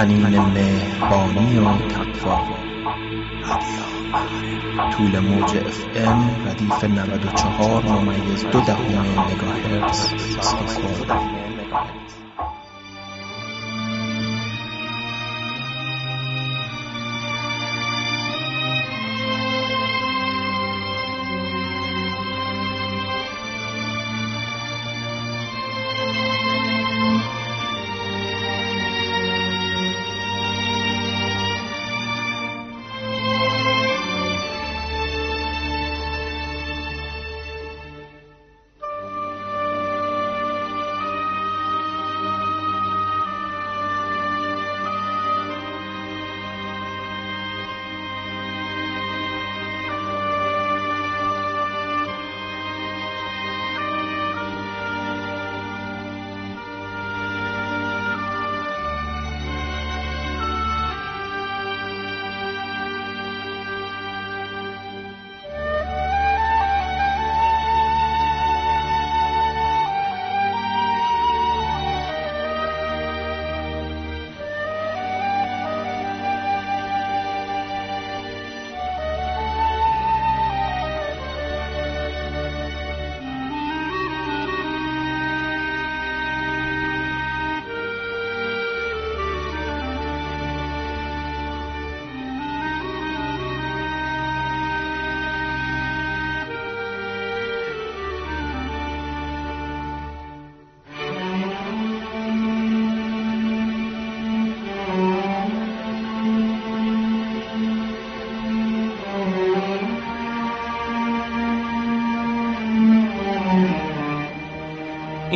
تنین مهربانی و تقوا. طول موج اف ام ردیف 94 ممیز دو دهم مگاهرتز استکهلم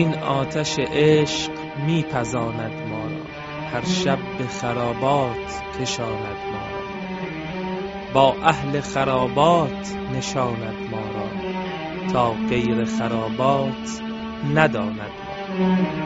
این آتش عشق میپزاند ما را. هر شب به خرابات کشاند ما را. با اهل خرابات نشاند ما را. تا غیر خرابات نداند ما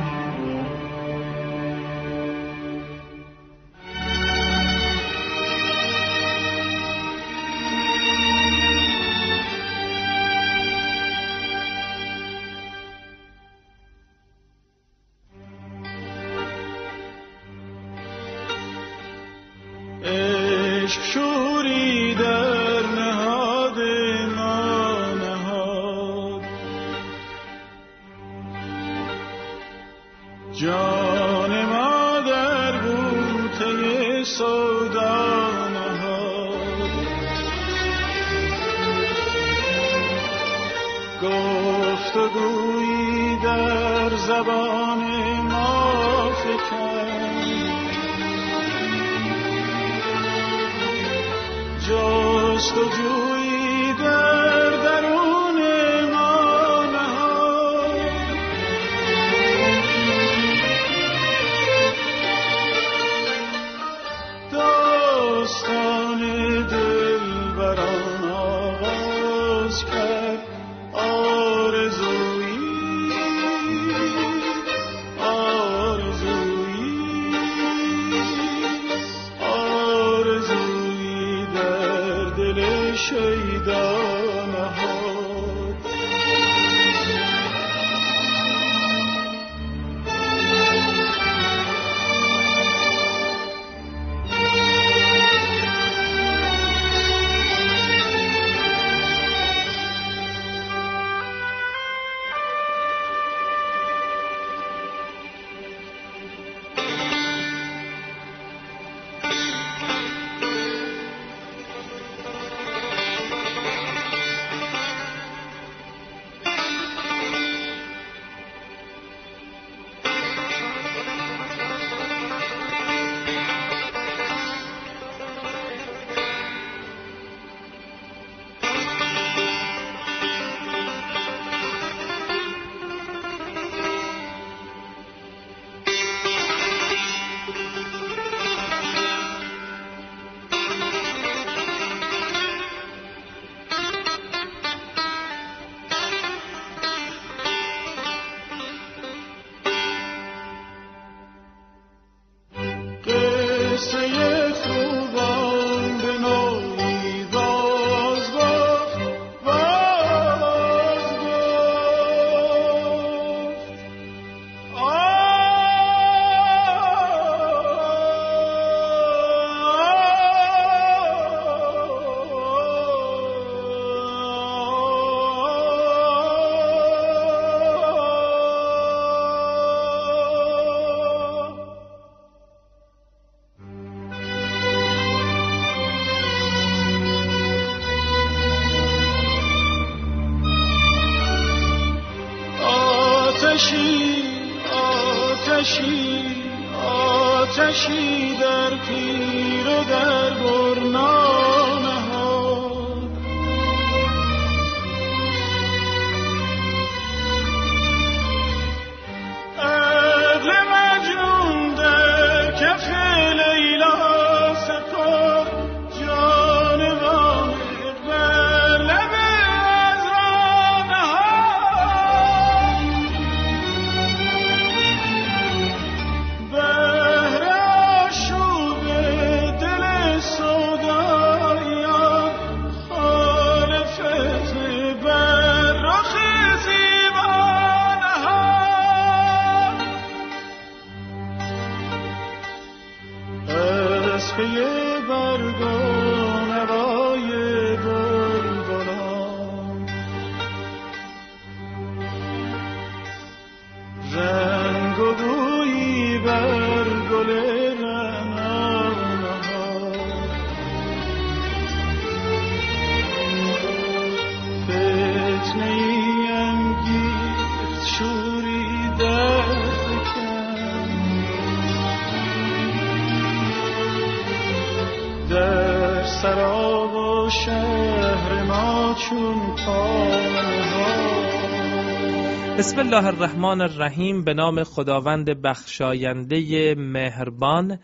بسم الله الرحمن الرحیم به نام خداوند بخشاینده مهربان.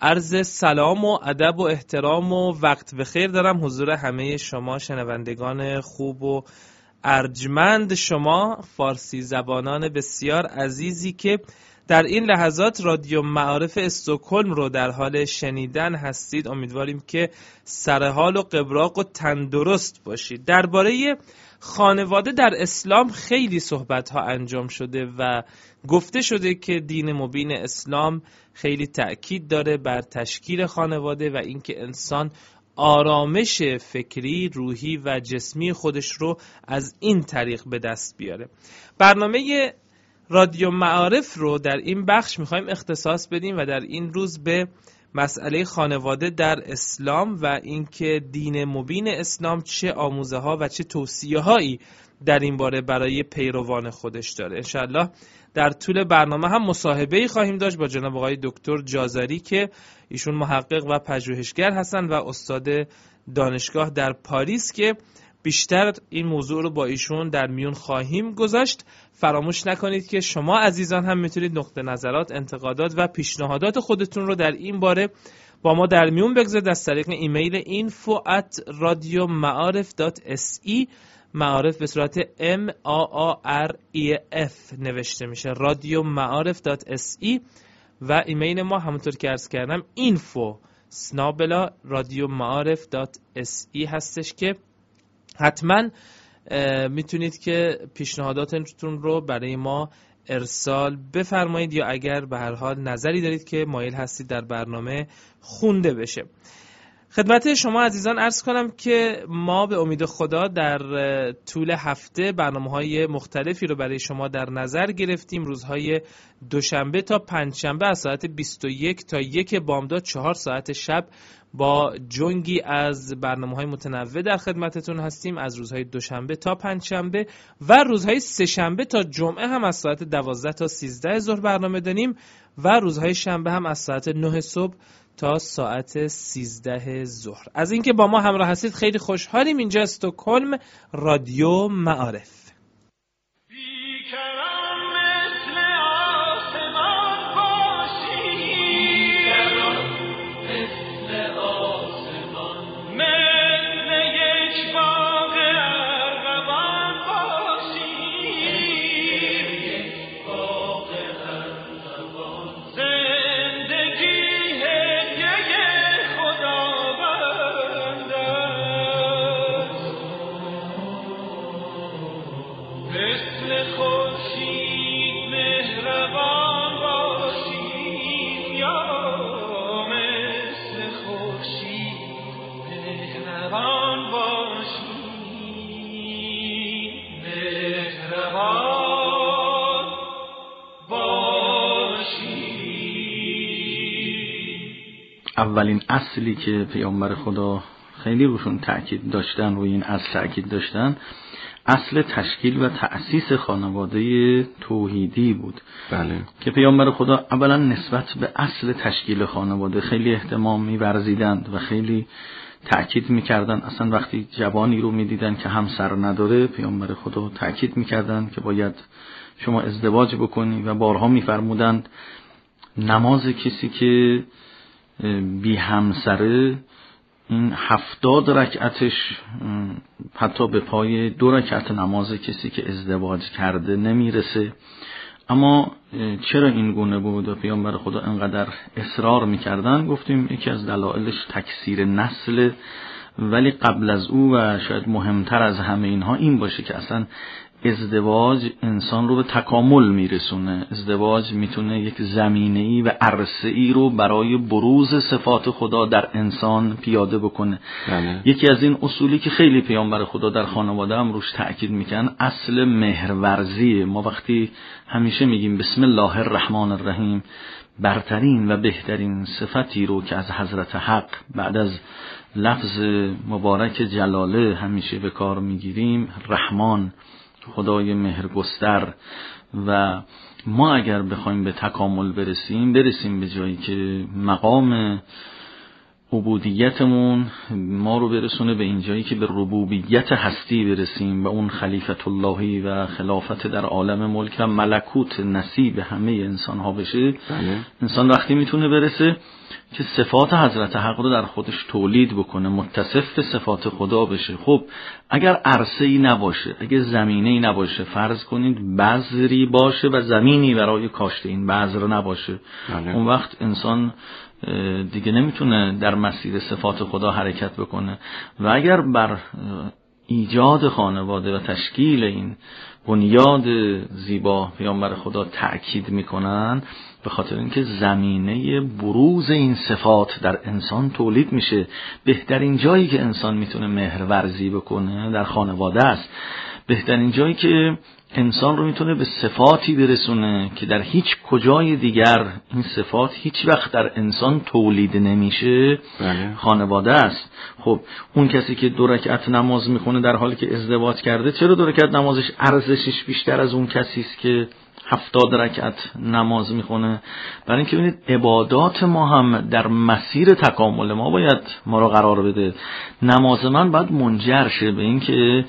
عرض سلام و ادب و احترام و وقت بخیر دارم. حضور همه شما شنوندگان خوب و ارجمند. شما فارسی زبانان بسیار عزیزی که در این لحظات رادیو معارف استکهلم رو در حال شنیدن هستید امیدواریم که سرحال و قبراق و تندرست باشید درباره خانواده در اسلام خیلی صحبت ها انجام شده و گفته شده که دین مبین اسلام خیلی تأکید داره بر تشکیل خانواده و اینکه انسان آرامش فکری، روحی و جسمی خودش رو از این طریق به دست بیاره. برنامه رادیو معارف رو در این بخش می‌خوایم اختصاص بدیم و در این روز به مسئله خانواده در اسلام و اینکه دین مبین اسلام چه آموزه ها و چه توصیه هایی در این باره برای پیروان خودش داره. انشالله در طول برنامه هم مصاحبه ای خواهیم داشت با جناب آقای دکتر جازاری که ایشون محقق و پژوهشگر هستند و استاد دانشگاه در پاریس که بیشتر این موضوع رو با ایشون در میون خواهیم گذاشت. فراموش نکنید که شما عزیزان هم می‌تونید نقطه نظرات انتقادات و پیشنهادات خودتون رو در این باره با ما در میون بگذارید. از طریق ایمیل info at معارف به صورت m a a r e f نوشته میشه. رادیو معارف.se و ایمیل ما همونطور که عرض کردم info سنابلا رادیو معارف.se هستش که حتما می‌تونید که پیشنهاداتتون رو برای ما ارسال بفرمایید یا اگر به هر حال نظری دارید که مایل هستید در برنامه خونده بشه. خدمت شما عزیزان ارز کنم که ما به امید خدا در طول هفته برنامه های مختلفی رو برای شما در نظر گرفتیم. روزهای دوشنبه تا پنجشنبه از ساعت 21 تا یک بامداد چهار ساعت شب با جنگی از برنامه های متنوع در خدمتتون هستیم. از روزهای دوشنبه تا پنجشنبه و روزهای سهشنبه تا جمعه هم از ساعت 12 تا 13 ظهر برنامه داریم و روزهای شنبه هم از ساعت 9 صبح تا ساعت 13 ظهر. از اینکه با ما همراه هستید خیلی خوشحالیم. اینجا استکهلم رادیو معارف. اولین اصلی که پیامبر خدا خیلی روشون تاکید داشتن روی این اصل تاکید داشتن اصل تشکیل و تأسیس خانواده توحیدی بود. بله. که پیامبر خدا اولا نسبت به اصل تشکیل خانواده خیلی احتمام میورزیدند و خیلی تأکید می‌کردن. اصلا وقتی جوانی رو می‌دیدن که همسر نداره پیامبر خدا تأکید می‌کردن که باید شما ازدواج بکنی و بارها میفرمودند نماز کسی که بی همسره این هفتاد رکعتش حتی به پای دو رکعت نماز کسی که ازدواج کرده نمی‌رسه. اما چرا این گونه بود؟ و پیامبر خدا انقدر اصرار می‌کردن؟ گفتیم یکی از دلایلش تکثیر نسل. ولی قبل از او و شاید مهمتر از همه اینها این باشه که اصلا ازدواج انسان رو به تکامل میرسونه. ازدواج می‌تونه یک زمینه ای و عرصه ای رو برای بروز صفات خدا در انسان پیاده بکنه. بله. یکی از این اصولی که خیلی پیامبر خدا در خانواده هم روش تاکید میکن اصل مهرورزی. ما وقتی همیشه میگیم بسم الله الرحمن الرحیم برترین و بهترین صفتی رو که از حضرت حق بعد از لفظ مبارک جلاله همیشه به کار می‌گیریم رحمان. خدای مهرگستر و ما اگر بخوایم به تکامل برسیم برسیم به جایی که مقام عبودیتمون ما رو برسونه به اینجایی که به ربوبیت هستی برسیم و اون خلیفت اللهی و خلافت در عالم ملک و ملکوت نصیب همه انسان ها بشه بله. انسان وقتی می‌تونه برسه که صفات حضرت حق رو در خودش تولید بکنه متصف به صفات خدا بشه. خب اگر عرصه ای نباشه اگر زمینه ای نباشه فرض کنید بذری باشه و زمینی برای کاشت این بذر نباشه. بله. اون وقت انسان دیگه نمی‌تونه در مسیر صفات خدا حرکت بکنه. و اگر بر ایجاد خانواده و تشکیل این بنیاد زیبا پیامبر خدا تأکید می‌کنن به خاطر اینکه زمینه بروز این صفات در انسان تولید میشه. بهترین جایی که انسان می‌تونه مهر ورزی بکنه در خانواده است. بهترین جایی که انسان رو می‌تونه به صفاتی برسونه که در هیچ کجای دیگر این صفات هیچ وقت در انسان تولید نمیشه بله. خانواده است. خب اون کسی که دو رکعت نماز می‌خونه در حالی که ازدواج کرده چرا دو رکعت نمازش ارزشش بیشتر از اون کسی است که هفتاد رکعت نماز می‌خونه. برای اینکه ببینید عبادات ما هم در مسیر تکامل ما باید ما رو قرار بده. نماز من باید منجر شه به اینکه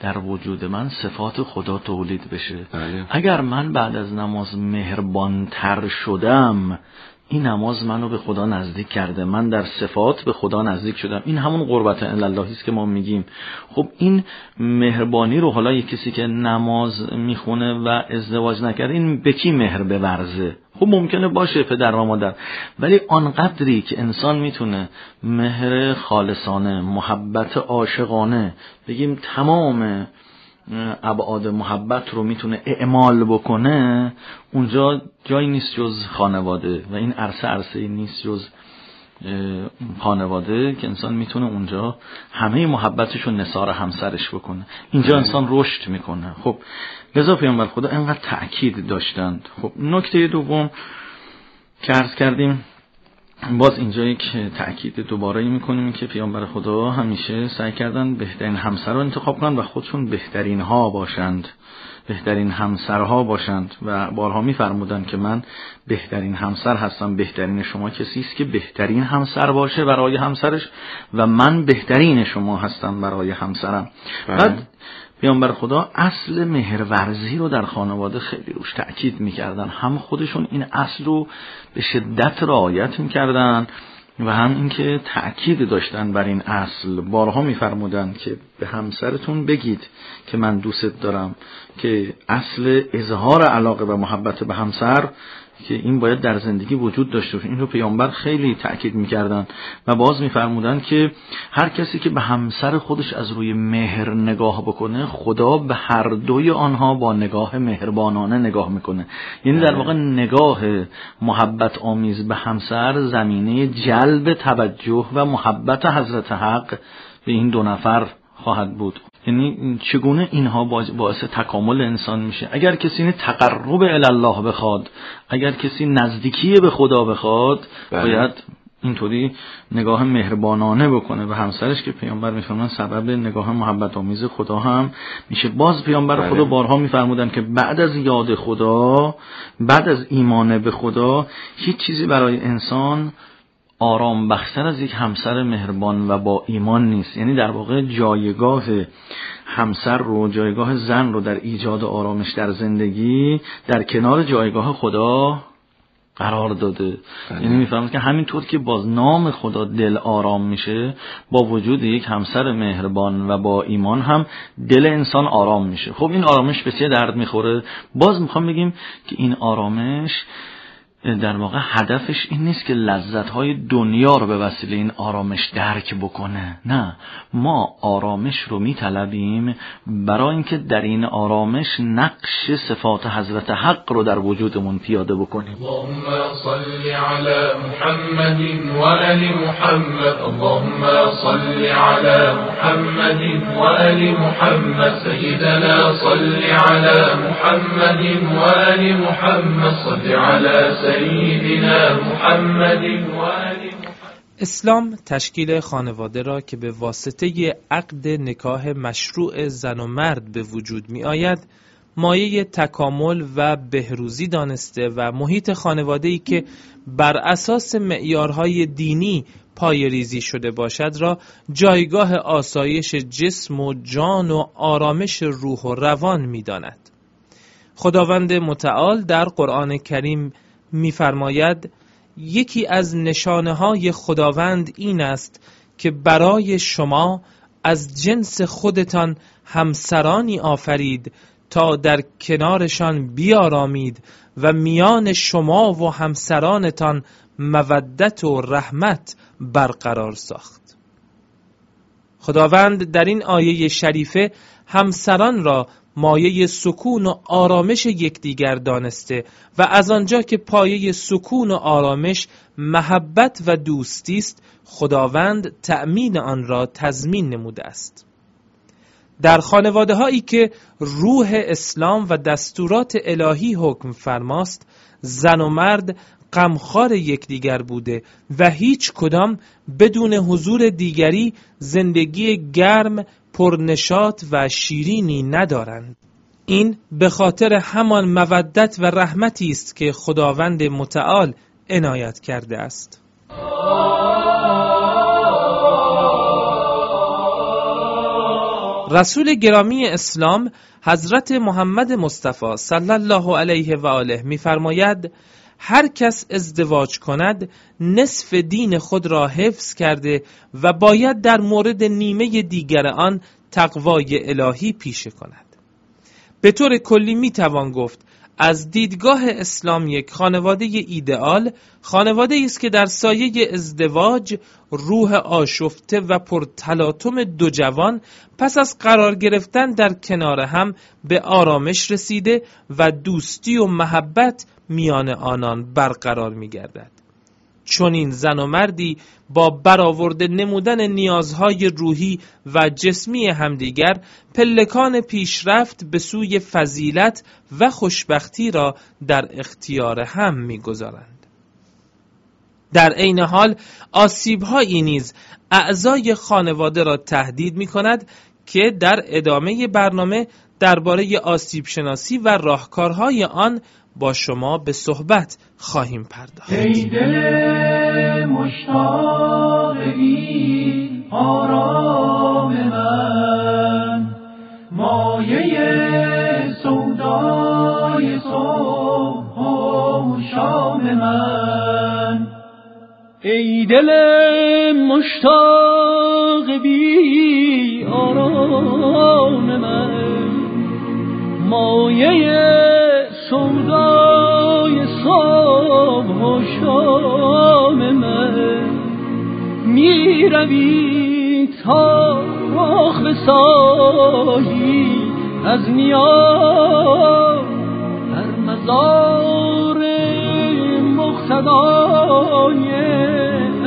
در وجود من صفات خدا تولید بشه. بله. اگر من بعد از نماز مهربانتر شدم این نماز منو به خدا نزدیک کرده. من در صفات به خدا نزدیک شدم. این همون قربت الله است که ما میگیم. خب این مهربانی رو حالا یک کسی که نماز می‌خونه و ازدواج نکرده این به کی مهر بورزه؟ خب ممکنه باشه پدر و مادر. ولی آنقدری که انسان می‌تونه مهر خالصانه محبت عاشقانه بگیم تمام ابعاد محبت رو می‌تونه اعمال بکنه اونجا جایی نیست جز خانواده و این عرصه عرصه نیست جز خانواده که انسان می‌تونه اونجا همه محبتش رو نصار همسرش بکنه. اینجا انسان رشد می‌کنه. خب لذا پیامبر خدا انقدر تأکید داشتند. خب نکته دوم که عرض کردیم باز اینجا یک تأکید دوباره ای می‌کنیم که پیامبر خدا همیشه سعی کردن بهترین همسر رو انتخاب کنند و خودشون بهترین ها باشند. بهترین همسرها باشند. و بارها میفرمودند که من بهترین همسر هستم. بهترین شما کسی است که بهترین همسر باشه برای همسرش و من بهترین شما هستم برای همسرم. بله. بعد پیامبر خدا اصل مهرورزی رو در خانواده خیلی روش تأکید می‌کردن. هم خودشون این اصل رو به شدت رعایت می‌کردن و هم اینکه تأکید داشتن بر این اصل. بارها میفرمودن که به همسرتون بگید که من دوست دارم که اصل اظهار علاقه و محبت به همسر که این باید در زندگی وجود داشته باشه. این رو پیامبر خیلی تأکید می‌کردن و باز میفرمودن که هر کسی که به همسر خودش از روی مهر نگاه بکنه خدا به هر دوی آنها با نگاه مهربانانه نگاه می‌کنه. یعنی در واقع نگاه محبت آمیز به همسر زمینه جلب توجه و محبت حضرت حق به این دو نفر خواهد بود. یعنی چگونه اینها باعث تکامل انسان میشه اگر کسی تقرب الله بخواد اگر کسی نزدیکی به خدا بخواد بله. باید اینطوری نگاه مهربانانه بکنه و همسرش که پیامبر میفرمان سبب نگاه محبت آمیز خدا هم میشه باز پیامبر بله. خدا بارها میفرمودن که بعد از یاد خدا بعد از ایمان به خدا هیچ چیزی برای انسان آرام بخشتر از یک همسر مهربان و با ایمان نیست. یعنی در واقع جایگاه همسر رو جایگاه زن رو در ایجاد آرامش در زندگی در کنار جایگاه خدا قرار داده. یعنی می‌فهمید که همینطور که باز نام خدا دل آرام میشه با وجود یک همسر مهربان و با ایمان هم دل انسان آرام میشه. خب این آرامش به چه درد می‌خوره. باز می‌خوام بگیم که این آرامش در واقع هدفش این نیست که لذتهای دنیا رو به وسیله این آرامش درک بکنه. نه. ما آرامش رو میطلبیم برای اینکه در این آرامش نقش صفات حضرت حق رو در وجودمون پیاده بکنیم. اللهم صل على محمد وآل محمد. اللهم صل على محمد وآل محمد. سيدنا صل على محمد وآل محمد. صل على اسلام تشکیل خانواده را که به واسطه عقد نکاح مشروع زن و مرد به وجود می آید مایه تکامل و بهروزی دانسته و محیط خانواده‌ای که بر اساس معیارهای دینی پای ریزی شده باشد را جایگاه آسایش جسم و جان و آرامش روح و روان می داند. خداوند متعال در قرآن کریم می‌فرماید یکی از نشانه های خداوند این است که برای شما از جنس خودتان همسرانی آفرید تا در کنارشان بیارامید و میان شما و همسرانتان مودت و رحمت برقرار ساخت. خداوند در این آیه شریفه همسران را مایه سکون و آرامش یکدیگر دانسته و از آنجا که پایه سکون و آرامش محبت و دوستی است خداوند تأمین آن را تضمین نموده است. در خانواده هایی که روح اسلام و دستورات الهی حکم فرماست زن و مرد غمخوار یکدیگر بوده و هیچ کدام بدون حضور دیگری زندگی گرم پرنشاط و شیرینی ندارند. این به خاطر همان مودت و رحمتی است که خداوند متعال عنایت کرده است. رسول گرامی اسلام حضرت محمد مصطفی صلی الله علیه و آله می‌فرماید هر کس ازدواج کند نصف دین خود را حفظ کرده و باید در مورد نیمه دیگر آن تقوای الهی پیشه کند. به طور کلی می توان گفت از دیدگاه اسلام یک خانواده ایدئال خانواده است که در سایه ازدواج روح آشفته و پرتلاطم دو جوان پس از قرار گرفتن در کنار هم به آرامش رسیده و دوستی و محبت میان آنان برقرار می گردد. چون این زن و مردی با برآورده نمودن نیازهای روحی و جسمی همدیگر پلکان پیشرفت به سوی فضیلت و خوشبختی را در اختیار هم می‌گذارند. در عین حال آسیبهایی نیز اعضای خانواده را تهدید می کند که در ادامه برنامه درباره آسیب شناسی و راهکارهای آن با شما به صحبت خواهیم پرداخت. ای دل مشتاق آرام من مایه سودای صبح و شام من. ای دل مشتاق بی آرام من مایه سودای صبح و شام من. می روی تا رخ بسایی از میان در مزار مقتدای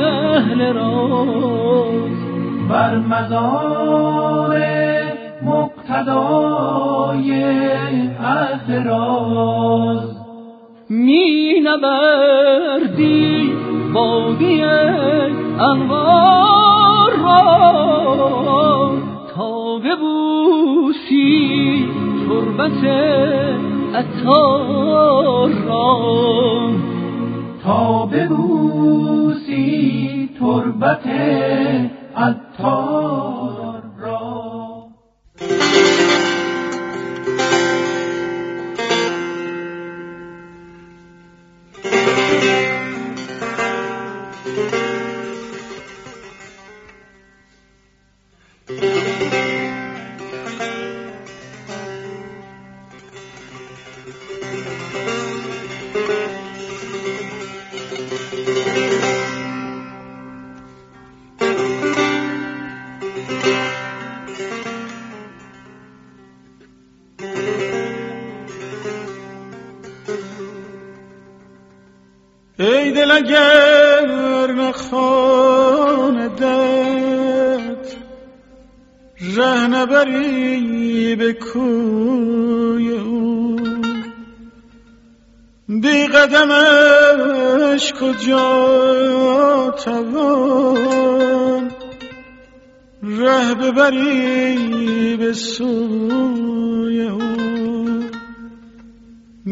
اهل راز. بر مزار مقتدای اهل راز. نبردی وادی انوار را تا ببوسی تربت اتار را. تا ببوسی تربت عطار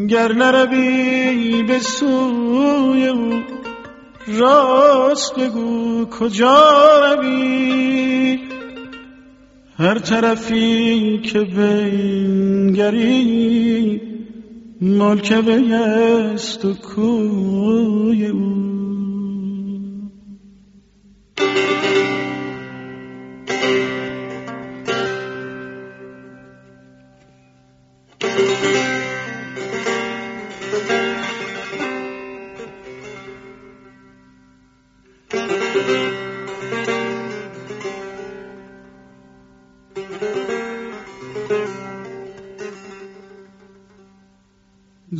گر نروی به سوی او. راست بگو کجا روی. هر طرفی که بنگری ملک ویست و کوی او.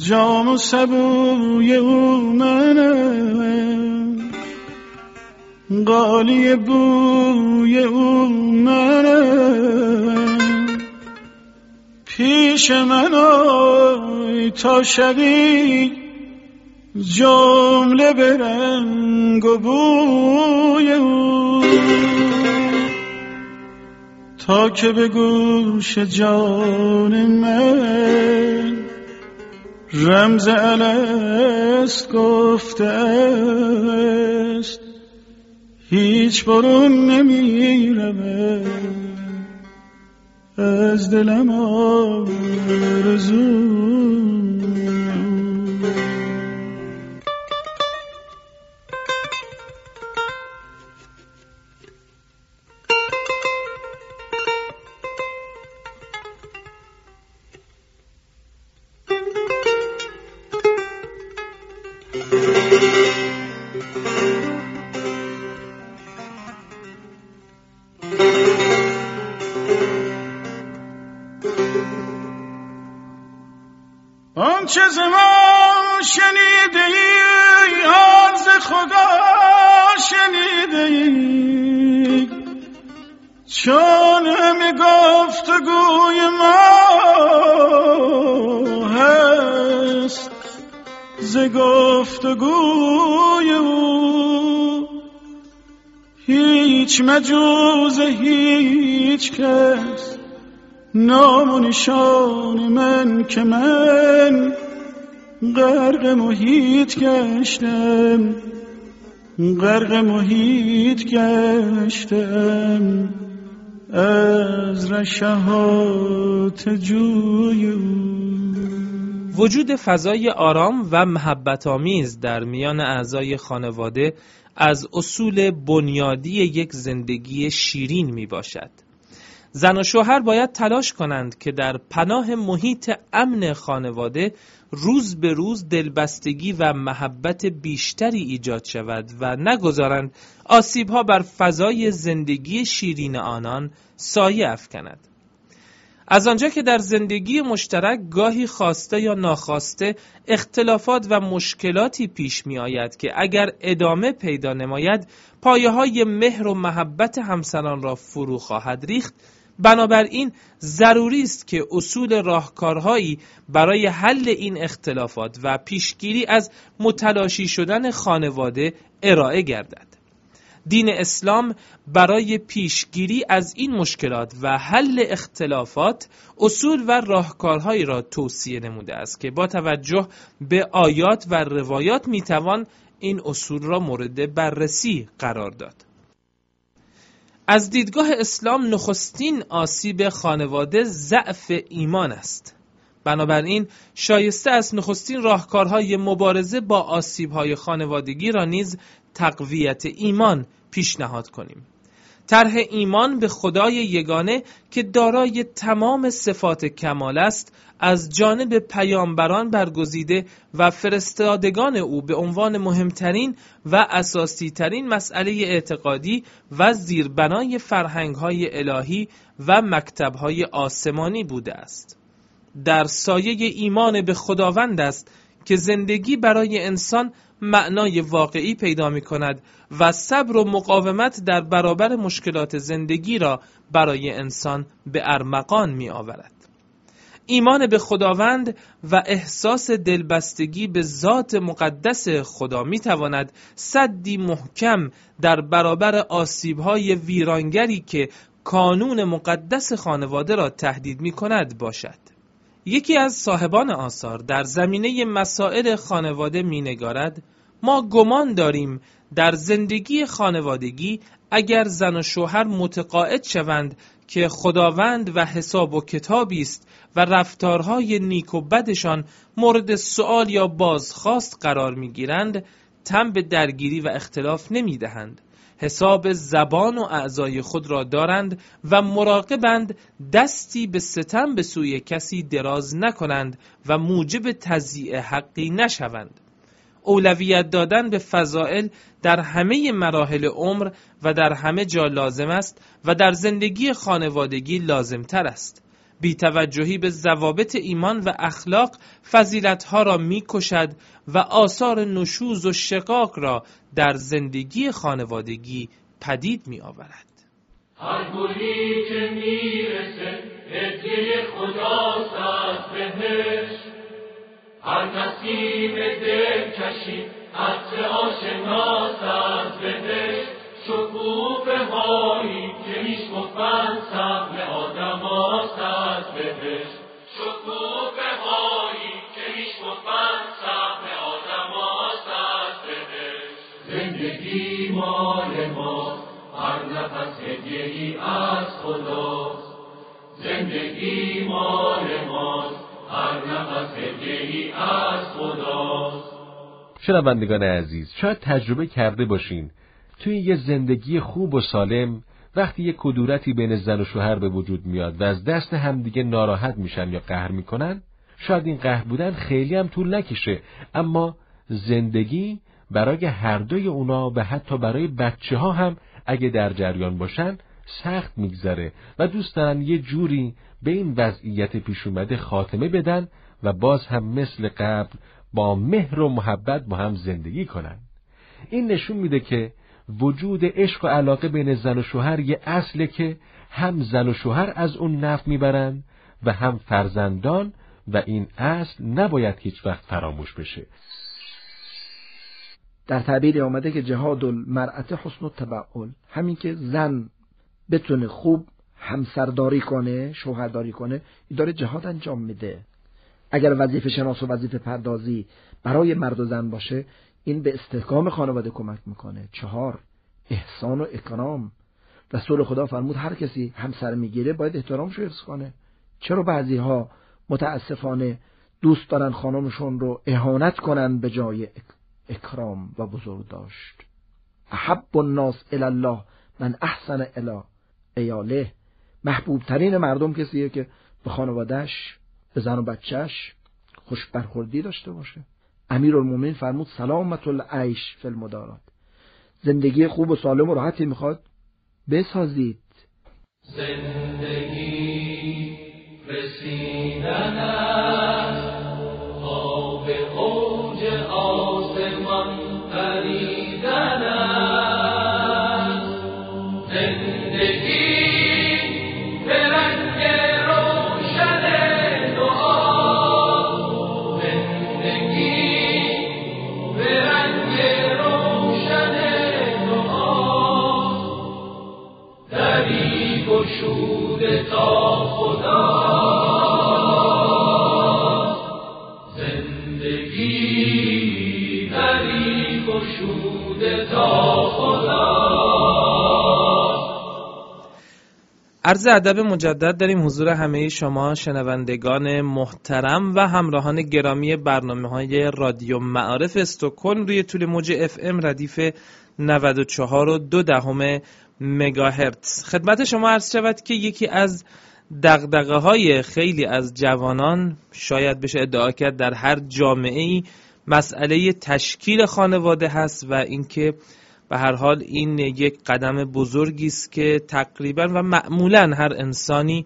جام و سبوی او منم قالی بوی او منم پیش من آی تا شبی جمله به رنگ و بوی او. تا که به گوش جان من رمز الست گفته است هیچ برون نمی رود از دلم آرزو گفتگوی او هیچ مجوز هیچ کس نام و نشان من که من غرق محیط گشتم غرق محیط گشتم از رشهات جوی او. وجود فضای آرام و محبت آمیز در میان اعضای خانواده از اصول بنیادی یک زندگی شیرین می باشد. زن و شوهر باید تلاش کنند که در پناه محیط امن خانواده روز به روز دلبستگی و محبت بیشتری ایجاد شود و نگذارند آسیبها بر فضای زندگی شیرین آنان سایه افکند. از آنجا که در زندگی مشترک گاهی خواسته یا ناخواسته اختلافات و مشکلاتی پیش می آید که اگر ادامه پیدا نماید پایه های مهر و محبت همسران را فرو خواهد ریخت بنابراین ضروری است که اصول راهکارهایی برای حل این اختلافات و پیشگیری از متلاشی شدن خانواده ارائه گردد. دین اسلام برای پیشگیری از این مشکلات و حل اختلافات اصول و راهکارهایی را توصیه نموده است که با توجه به آیات و روایات می‌توان این اصول را مورد بررسی قرار داد. از دیدگاه اسلام نخستین آسیب خانواده ضعف ایمان است. بنابراین شایسته است نخستین راهکارهای مبارزه با آسیبهای خانوادگی را نیز تقویت ایمان پیشنهاد کنیم. طرح ایمان به خدای یگانه که دارای تمام صفات کمال است از جانب پیامبران برگزیده و فرستادگان او به عنوان مهمترین و اساسی ترین مسئله اعتقادی و زیربنای فرهنگ های الهی و مکتب های آسمانی بوده است. در سایه ایمان به خداوند است که زندگی برای انسان معنای واقعی پیدا می کند و صبر و مقاومت در برابر مشکلات زندگی را برای انسان به ارمقان می آورد. ایمان به خداوند و احساس دلبستگی به ذات مقدس خدا می تواند صدی محکم در برابر آسیبهای ویرانگری که کانون مقدس خانواده را تهدید می کند باشد. یکی از صاحبان آثار در زمینه مسائل خانواده مینگارد ما گمان داریم در زندگی خانوادگی اگر زن و شوهر متقاعد شوند که خداوند و حساب و کتابی است و رفتارهای نیک و بدشان مورد سوال یا بازخواست قرار می‌گیرند تم به درگیری و اختلاف نمی‌دهند. حساب زبان و اعضای خود را دارند و مراقبند دستی به ستم به سوی کسی دراز نکنند و موجب تضییع حقی نشوند. اولویت دادن به فضائل در همه مراحل عمر و در همه جا لازم است و در زندگی خانوادگی لازمتر است. بی توجهی به ضوابط ایمان و اخلاق فضیلتها را می کشد و آثار نشوز و شقاق را در زندگی خانوادگی پدید می آورد. هر گلی که می‌رسه هدیه خداست از بهش هر نسیم دل کشی عطر آشناس از بهش شکوفه هایی که میشکفن سبل آدم از بهش شکوفه هایی که میشکفن سبل آدم از بهش زندگی مال ما هر نفس هدیه ای از خداست. زندگی مال ماست هر نفس هدیه ای از خداست. شنوندگان عزیز شاید تجربه کرده باشین توی یه زندگی خوب و سالم وقتی یه کدورتی بین زن و شوهر به وجود میاد و از دست همدیگه ناراحت میشن یا قهر می‌کنن شاید این قهر بودن خیلی هم طول نکشه. اما زندگی برای هر دوی اونا و حتی برای بچه ها هم اگه در جریان باشن سخت میگذره و دوست دارن یه جوری به این وضعیت پیش اومده خاتمه بدن و باز هم مثل قبل با مهر و محبت با هم زندگی کنن. این نشون میده که وجود عشق و علاقه بین زن و شوهر یه اصله که هم زن و شوهر از اون نفع می‌برن و هم فرزندان و این اصل نباید هیچ وقت فراموش بشه. در تعبیر آمده که جهاد المرأت حسن و تبعول همین که زن بتونه خوب همسرداری کنه شوهرداری کنه این داره جهاد انجام میده. اگر وظیفه شناس و وظیفه پردازی برای مرد و زن باشه این به استحکام خانواده کمک می‌کنه. چهار احسان و اکرام. رسول خدا فرمود هر کسی همسر می‌گیره باید احترامش حفظ کنه. چرا بعضی ها متاسفانه دوست دارن خانمشون رو اهانت کنن به جای اکرام و بزرگ داشت احب الناس الله من احسن الی. ایاله محبوب ترین مردم کسیه که به خانوادهش به زن و بچهش خوش برخوردی داشته باشه. امیر المومن فرمود سلامت العیش فی المدارات. زندگی خوب و سالم و راحتی می‌خواد؟ بسازید. زندگی رسیدن است عرض ادب مجدد داریم حضور همه شما شنوندگان محترم و همراهان گرامی برنامه های رادیو معارف استوکن روی طول موج اف ام ردیف 94 و دو دهم مگاهرتز. خدمت شما عرض شود که یکی از دقدقه های خیلی از جوانان شاید بشه ادعا کرد در هر جامعه ای مسئله تشکیل خانواده هست و اینکه به هر حال این یک قدم بزرگی است که تقریبا و معمولا هر انسانی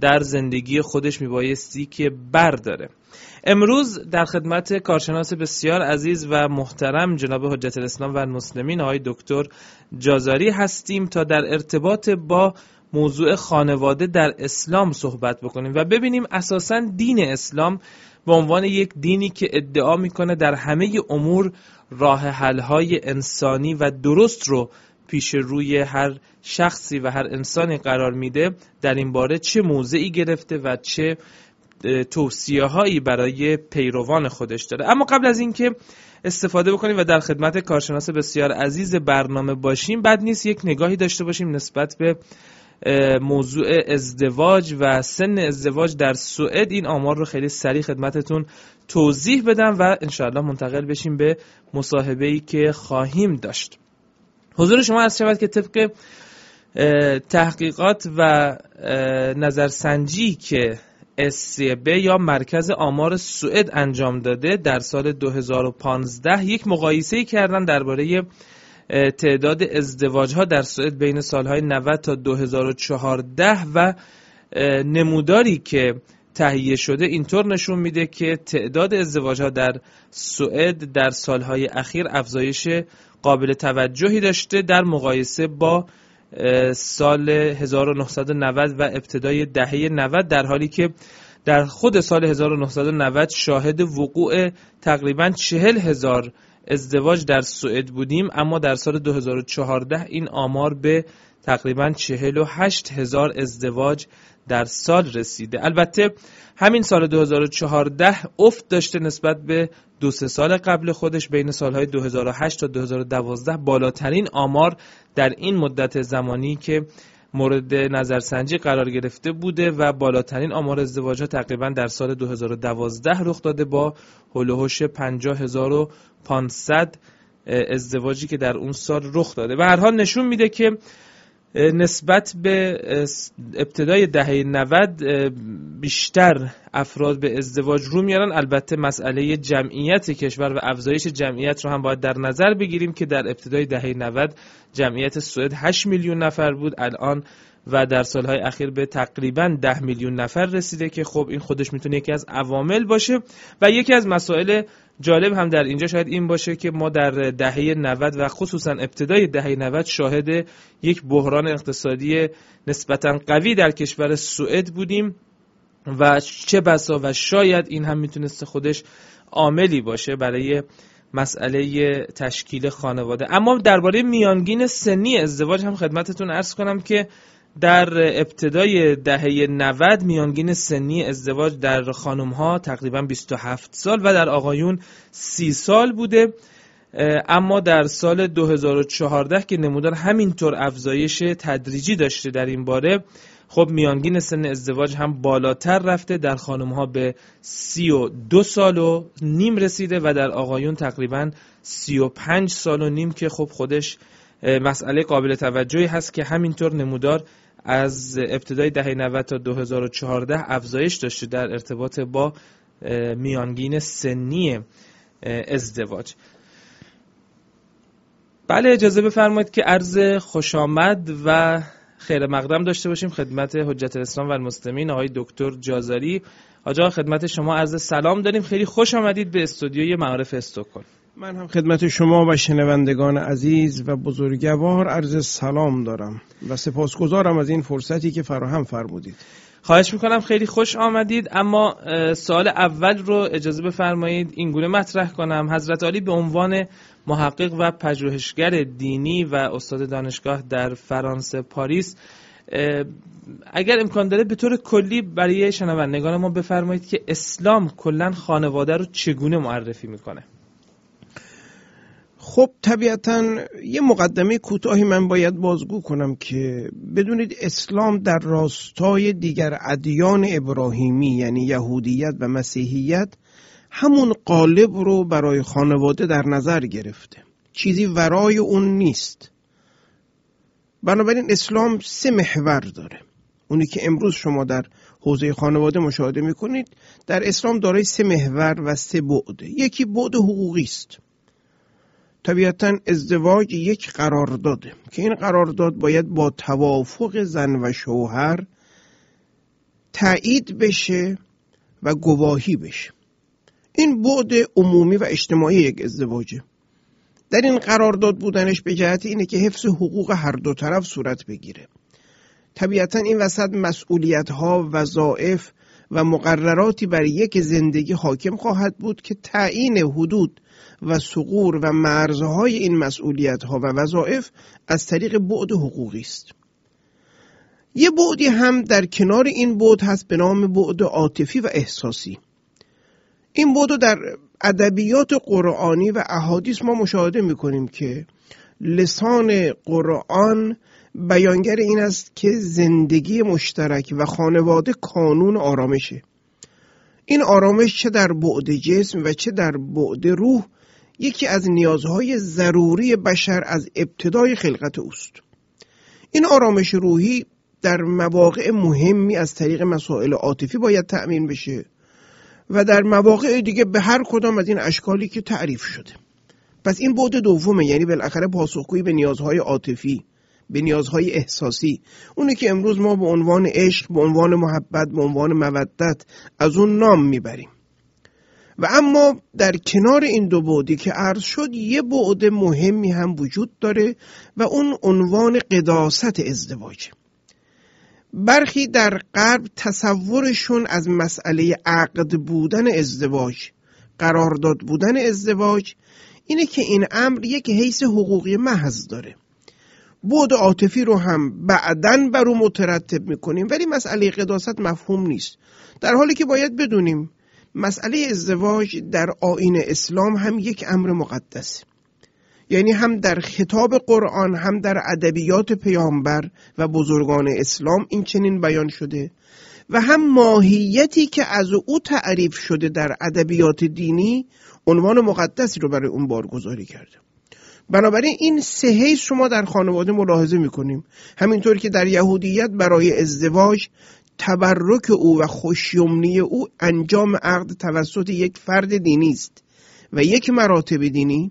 در زندگی خودش میبایستی که برداره. امروز در خدمت کارشناس بسیار عزیز و محترم جناب حجت الاسلام و المسلمین آقای دکتر جازاری هستیم تا در ارتباط با موضوع خانواده در اسلام صحبت بکنیم و ببینیم اساسا دین اسلام به عنوان یک دینی که ادعا می‌کنه در همه امور راه حلهای انسانی و درست رو پیش روی هر شخصی و هر انسانی قرار میده در این باره چه موضعی گرفته و چه توصیه هایی برای پیروان خودش داره. اما قبل از اینکه استفاده بکنیم و در خدمت کارشناس بسیار عزیز برنامه باشیم بد نیست یک نگاهی داشته باشیم نسبت به موضوع ازدواج و سن ازدواج در سوئد. این آمار رو خیلی سریع خدمتتون توضیح بدم و انشاءالله منتقل بشیم به مصاحبه ای که خواهیم داشت. حضور شما از شود که طبق تحقیقات و نظرسنجی که SCB یا مرکز آمار سوئد انجام داده. در سال 2015 یک مقایسه کردن درباره تعداد ازدواج ها در سوئد بین سالهای 90 تا 2014 و نموداری که تهیه شده اینطور نشون میده که تعداد ازدواج ها در سوئد در سالهای اخیر افزایش قابل توجهی داشته. در مقایسه با سال 1990 و ابتدای دهه 90 در حالی که در خود سال 1990 شاهد وقوع تقریبا چهل هزار ازدواج در سوئد بودیم اما در سال 2014 این آمار به تقریبا 48 هزار ازدواج در سال رسیده. البته همین سال 2014 افت داشته نسبت به دو سه سال قبل خودش بین سالهای 2008 تا 2012 بالاترین آمار در این مدت زمانی که مورد نظرسنجی قرار گرفته بوده و بالاترین آمار ازدواج ها تقریبا در سال 2012 رخ داده با هلوهوش 50500 ازدواجی که در اون سال رخ داده. و هر حال نشون میده که نسبت به ابتدای دهه 90 بیشتر افراد به ازدواج رو میارن. البته مسئله جمعیت کشور و افزایش جمعیت رو هم باید در نظر بگیریم که در ابتدای دهه 90 جمعیت سوئد 8 میلیون نفر بود. الان و در سالهای اخیر به تقریبا 10 میلیون نفر رسیده که خب این خودش می‌تونه یکی از عوامل باشه و یکی از مسائل جالب هم در اینجا شاید این باشه که ما در دهه 90 و خصوصا ابتدای دهه 90 شاهد یک بحران اقتصادی نسبتا قوی در کشور سوئد بودیم و چه بسا و شاید این هم می‌تونست خودش عاملی باشه برای مسئله تشکیل خانواده. اما درباره میانگین سنی ازدواج هم خدمتتون ارز کنم که در ابتدای دهه 90 میانگین سنی ازدواج در خانم ها تقریبا 27 سال و در آقایون 30 سال بوده. اما در سال 2014 که نمودار همینطور افزایش تدریجی داشته در این باره خب میانگین سن ازدواج هم بالاتر رفته در خانم ها به 32 سال و نیم رسیده و در آقایون تقریبا 35 سال و نیم که خب خودش مسئله قابل توجهی هست که همینطور نمودار از ابتدای دهه 90 تا 2014 افزایش داشته در ارتباط با میانگین سنی ازدواج. بله اجازه بفرمایید که عرض خوش آمد و خیر مقدم داشته باشیم. خدمت حجت الاسلام و المسلمین آقای دکتر جازاری آجا خدمت شما عرض سلام داریم. خیلی خوش آمدید به استودیوی معارف استکهلم. من هم خدمت شما و شنوندگان عزیز و بزرگوار عرض سلام دارم و سپاسگزارم از این فرصتی که فراهم فرمودید. خواهش می‌کنم خیلی خوش آمدید اما سال اول رو اجازه بفرمایید این گونه مطرح کنم. حضرت علی به عنوان محقق و پژوهشگر دینی و استاد دانشگاه در فرانسه پاریس اگر امکان داره به طور کلی برای شنوندگان ما بفرمایید که اسلام کلا خانواده رو چگونه معرفی می‌کنه. خب طبیعتا یه مقدمه کوتاهی من باید بازگو کنم که بدونید اسلام در راستای دیگر ادیان ابراهیمی یعنی یهودیت و مسیحیت همون قالب رو برای خانواده در نظر گرفته. چیزی ورای اون نیست. بنابراین اسلام سه محور داره. اونی که امروز شما در حوزه خانواده مشاهده می‌کنید در اسلام دارای سه محور و سه بعده یکی بعد حقوقی است. طبیعتا ازدواج یک قرارداده که این قرارداد باید با توافق زن و شوهر تایید بشه و گواهی بشه. این بعد عمومی و اجتماعی یک ازدواجه. در این قرارداد بودنش به جهت اینه که حفظ حقوق هر دو طرف صورت بگیره. طبیعتا این وسط مسئولیت ها وظائف و مقرراتی بر یک زندگی حاکم خواهد بود که تعیین حدود و سقور و مرزهای این مسئولیت ها و وظائف از طریق بعد حقوقی است. یه بعدی هم در کنار این بعد هست به نام بعد عاطفی و احساسی. این بعد در ادبیات قرآنی و احادیث ما مشاهده می‌کنیم که لسان قرآن بیانگر این است که زندگی مشترک و خانواده کانون آرامشه. این آرامش چه در بعد جسم و چه در بعد روح یکی از نیازهای ضروری بشر از ابتدای خلقت اوست. این آرامش روحی در مواقع مهمی از طریق مسائل عاطفی باید تأمین بشه و در مواقع دیگه به هر کدام از این اشکالی که تعریف شده. پس این بعد دومه یعنی بالاخره پاسخگویی به نیازهای عاطفی به نیازهای احساسی. اونه که امروز ما به عنوان عشق به عنوان محبت به عنوان مودت از اون نام می‌بریم. و اما در کنار این دو بعدی که عرض شد یه بعد مهمی هم وجود داره و اون عنوان قداست ازدواج. برخی در غرب تصورشون از مسئله عقد بودن ازدواج قرارداد بودن ازدواج اینه که این امر یک حیث حقوقی محض داره. بود عاطفی رو هم بعدن بر او مترتب می‌کنیم ولی مسئله قداست مفهوم نیست. در حالی که باید بدونیم مسئله ازدواج در آین اسلام هم یک امر مقدس. یعنی هم در خطاب قرآن هم در ادبیات پیامبر و بزرگان اسلام این چنین بیان شده و هم ماهیتی که از او تعریف شده در ادبیات دینی عنوان مقدسی رو برای اون بارگذاری کرده. بنابراین این سه شما در خانواده ملاحظه می‌کنیم. همینطور که در یهودیت برای ازدواج تبرک او و خوشیمنی او انجام عقد توسط یک فرد دینی است و یک مراتب دینی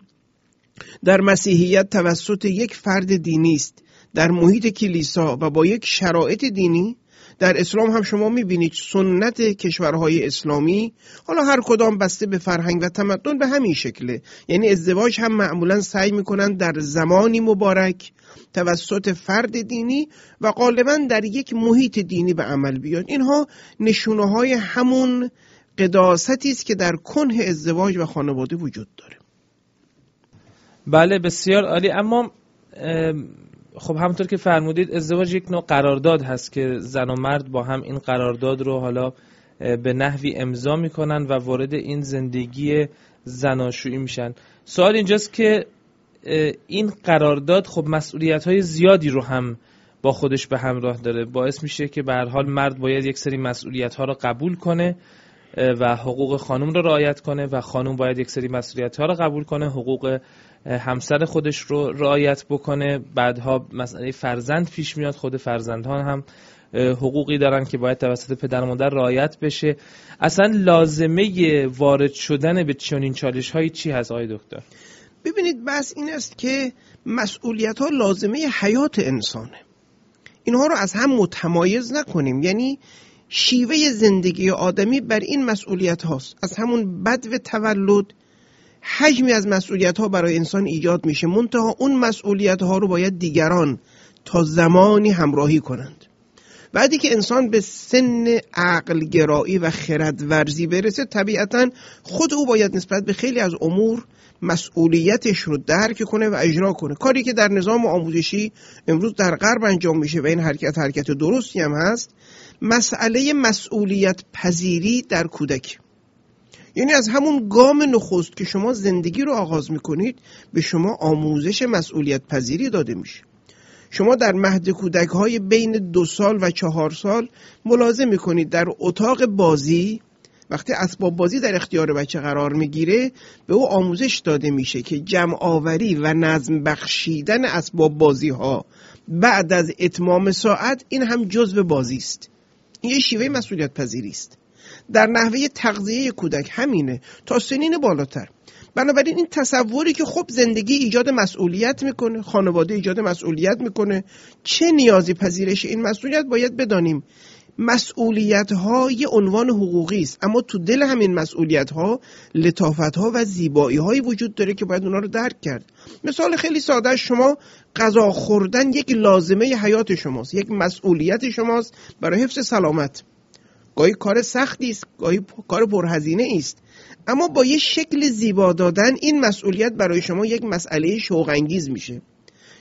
در مسیحیت توسط یک فرد دینی است. در محیط کلیسا و با یک شرایط دینی در اسلام هم شما می‌بینید سنت کشورهای اسلامی حالا هر کدام بسته به فرهنگ و تمدن به همین شکله. یعنی ازدواج هم معمولا سعی می‌کنن در زمانی مبارک توسط فرد دینی و غالبا در یک محیط دینی به عمل بیاد. اینها نشونه های همون قداستی است که در کنه ازدواج و خانواده وجود داره. بله بسیار عالی. اما خب همونطور که فرمودید ازدواج یک نوع قرارداد هست که زن و مرد با هم این قرارداد رو حالا به نحوی امضا می‌کنن و وارد این زندگی زناشویی میشن. سوال اینجاست که این قرارداد خب مسئولیت های زیادی رو هم با خودش به همراه داره. باعث میشه که به حال مرد باید یک سری مسئولیت ها رو قبول کنه و حقوق خانم رو رعایت کنه و خانم باید یک سری مسئولیت ها رو قبول کنه حقوق همسر خودش رو رعایت بکنه. بعدها مسئله فرزند پیش میاد. خود فرزندان هم حقوقی دارن که باید توسط پدر و مادر رعایت بشه. اصلا لازمه وارد شدن به چنین چالش هایی چی هست آقای دکتر؟ ببینید بس این است که مسئولیت ها لازمه حیات انسانه. اینها رو از هم متمایز نکنیم. یعنی شیوه زندگی آدمی بر این مسئولیت هاست. از همون بد و تولد حجمی از مسئولیت ها برای انسان ایجاد میشه. منتها اون مسئولیت ها رو باید دیگران تا زمانی همراهی کنند. بعدی که انسان به سن عقل گرایی و خرد ورزی برسه طبیعتا خود او باید نسبت به خیلی از امور مسئولیتش رو درک کنه و اجرا کنه. کاری که در نظام آموزشی امروز در غرب انجام میشه و این حرکت حرکت درستی هم هست مسئله مسئولیت پذیری در کودک. یعنی از همون گام نخست که شما زندگی رو آغاز می‌کنید به شما آموزش مسئولیت پذیری داده میشه. شما در مهد کودک های بین دو سال و چهار سال ملاحظه می‌کنید در اتاق بازی. وقتی اسباب بازی در اختیار بچه قرار می‌گیره به او آموزش داده میشه که جمع آوری و نظم بخشیدن اسباب بازی ها بعد از اتمام ساعت این هم جزء بازی است. این یه شیوه مسئولیت پذیری است. در نحوه تغذیه کودک همینه تا سنین بالاتر. بنابراین این تصوری که خب زندگی ایجاد مسئولیت می‌کنه خانواده ایجاد مسئولیت می‌کنه چه نیازی پذیرش این مسئولیت باید بدانیم. مسئولیت ها یه عنوان حقوقی است اما تو دل همین مسئولیت ها لطافت ها و زیبایی هایی وجود داره که باید اونا رو درک کرد. مثال خیلی ساده شما غذا خوردن یک لازمه حیات شماست یک مسئولیت شماست برای حفظ سلامت. گاهی کار سختی است گاهی کار پرهزینه است اما با یه شکل زیبا دادن این مسئولیت برای شما یک مسئله شوق انگیز میشه.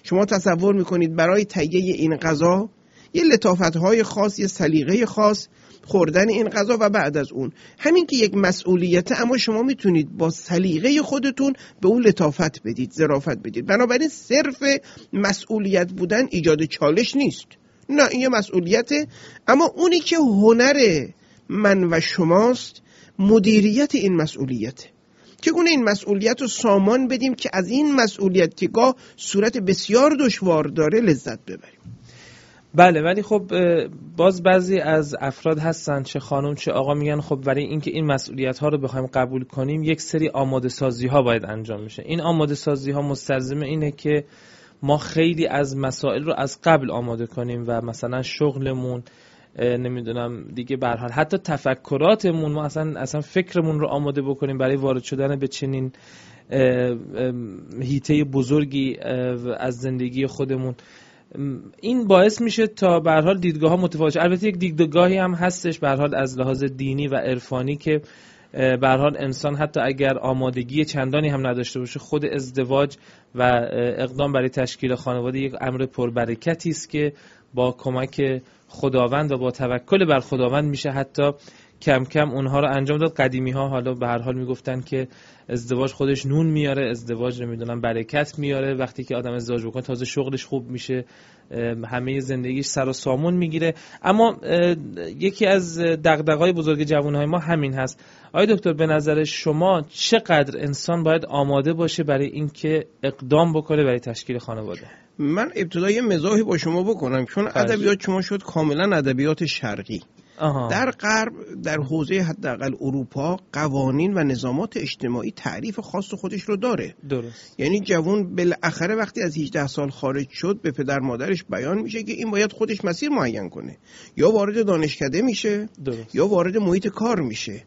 شما تصور می‌کنید برای تهیه این غذا یه لطافت های خاص یه سلیقه خاص خوردن این غذا و بعد از اون. همین که یک مسئولیت اما شما می‌تونید با سلیقه خودتون به اون لطافت بدید ظرافت بدید. بنابراین صرف مسئولیت بودن ایجاد چالش نیست. نه این یه مسئولیته. اما اونی که هنر من و شماست مدیریت این مسئولیته چگونه این مسئولیت رو سامان بدیم که از این مسئولیت که گاه صورت بسیار دشوار داره لذت ببریم؟ بله ولی خب باز بعضی از افراد هستن چه خانم چه آقا میگن خب برای اینکه این مسئولیت ها رو بخوایم قبول کنیم یک سری آماده سازی ها باید انجام میشه این آماده سازی ها مستلزم اینه که ما خیلی از مسائل رو از قبل آماده کنیم و مثلا شغلمون نمی‌دونم دیگه به حال. حتی تفکراتمون ما اصلا اصلا فکرمون رو آماده بکنیم برای وارد شدن به چنین هیته بزرگی از زندگی خودمون. این باعث میشه تا به حال دیدگاه ها متفاوت البته یک دیدگاهی هم هستش به حال از لحاظ دینی و عرفانی که به حال انسان حتی اگر آمادگی چندانی هم نداشته باشه خود ازدواج و اقدام برای تشکیل خانواده یک امر پربرکتی است که با کمک خداوند و با توکل بر خداوند میشه. حتی کم کم اونها رو انجام داد. قدیمی ها حالا به هر حال می‌گفتن که ازدواج خودش نون میاره ازدواج نمی‌دونم برکت میاره. وقتی که آدم ازدواج بکنه تازه شغلش خوب میشه همه زندگیش سر و سامون می‌گیره. اما یکی از دغدغه‌های بزرگ جوانهای ما همین هست. آقای دکتر به نظر شما چقدر انسان باید آماده باشه برای اینکه اقدام بکنه برای تشکیل خانواده؟ من ابتدای مزاحی با شما بکنم چون ادبیات شما شد کاملا ادبیات شرقی. آها. در غرب در حوزه حداقل اروپا قوانین و نظامات اجتماعی تعریف خاص خودش رو داره درست یعنی جوان بالاخره وقتی از 18 سال خارج شد به پدر مادرش بیان میشه که این باید خودش مسیر معین کنه یا وارد دانشکده میشه درست. یا وارد محیط کار میشه